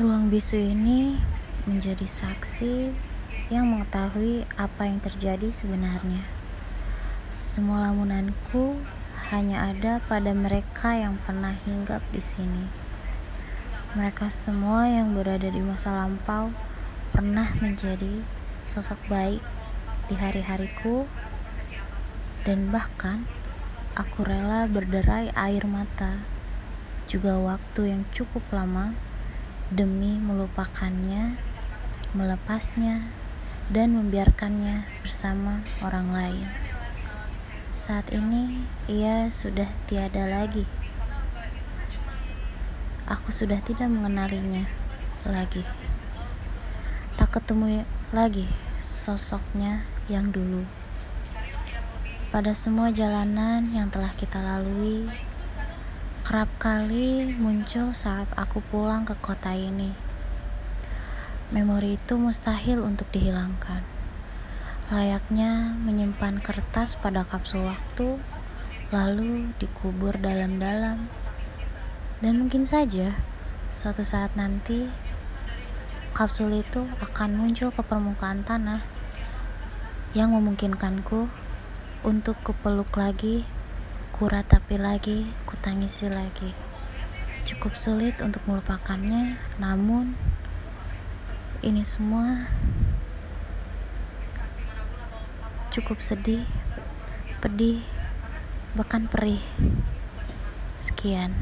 Ruang bisu ini menjadi saksi yang mengetahui apa yang terjadi sebenarnya. Semua lamunanku hanya ada pada mereka yang pernah hinggap di sini. Mereka semua yang berada di masa lampau pernah menjadi sosok baik di hari-hariku dan bahkan aku rela berderai air mata juga waktu yang cukup lama demi melupakannya, melepasnya, dan membiarkannya bersama orang lain. Saat ini ia sudah tiada lagi. Aku sudah tidak mengenalinya lagi. Tak ketemu lagi sosoknya yang dulu. Pada semua jalanan yang telah kita lalui, kerap kali muncul saat aku pulang ke kota ini. Memori itu mustahil untuk dihilangkan. Layaknya menyimpan kertas pada kapsul waktu, lalu dikubur dalam-dalam. Dan mungkin saja suatu saat nanti kapsul itu akan muncul ke permukaan tanah yang memungkinkanku untuk kupeluk lagi Kuratapi lagi, kutangisi lagi. Cukup sulit untuk melupakannya, namun ini semua cukup sedih, pedih, bahkan perih. Sekian.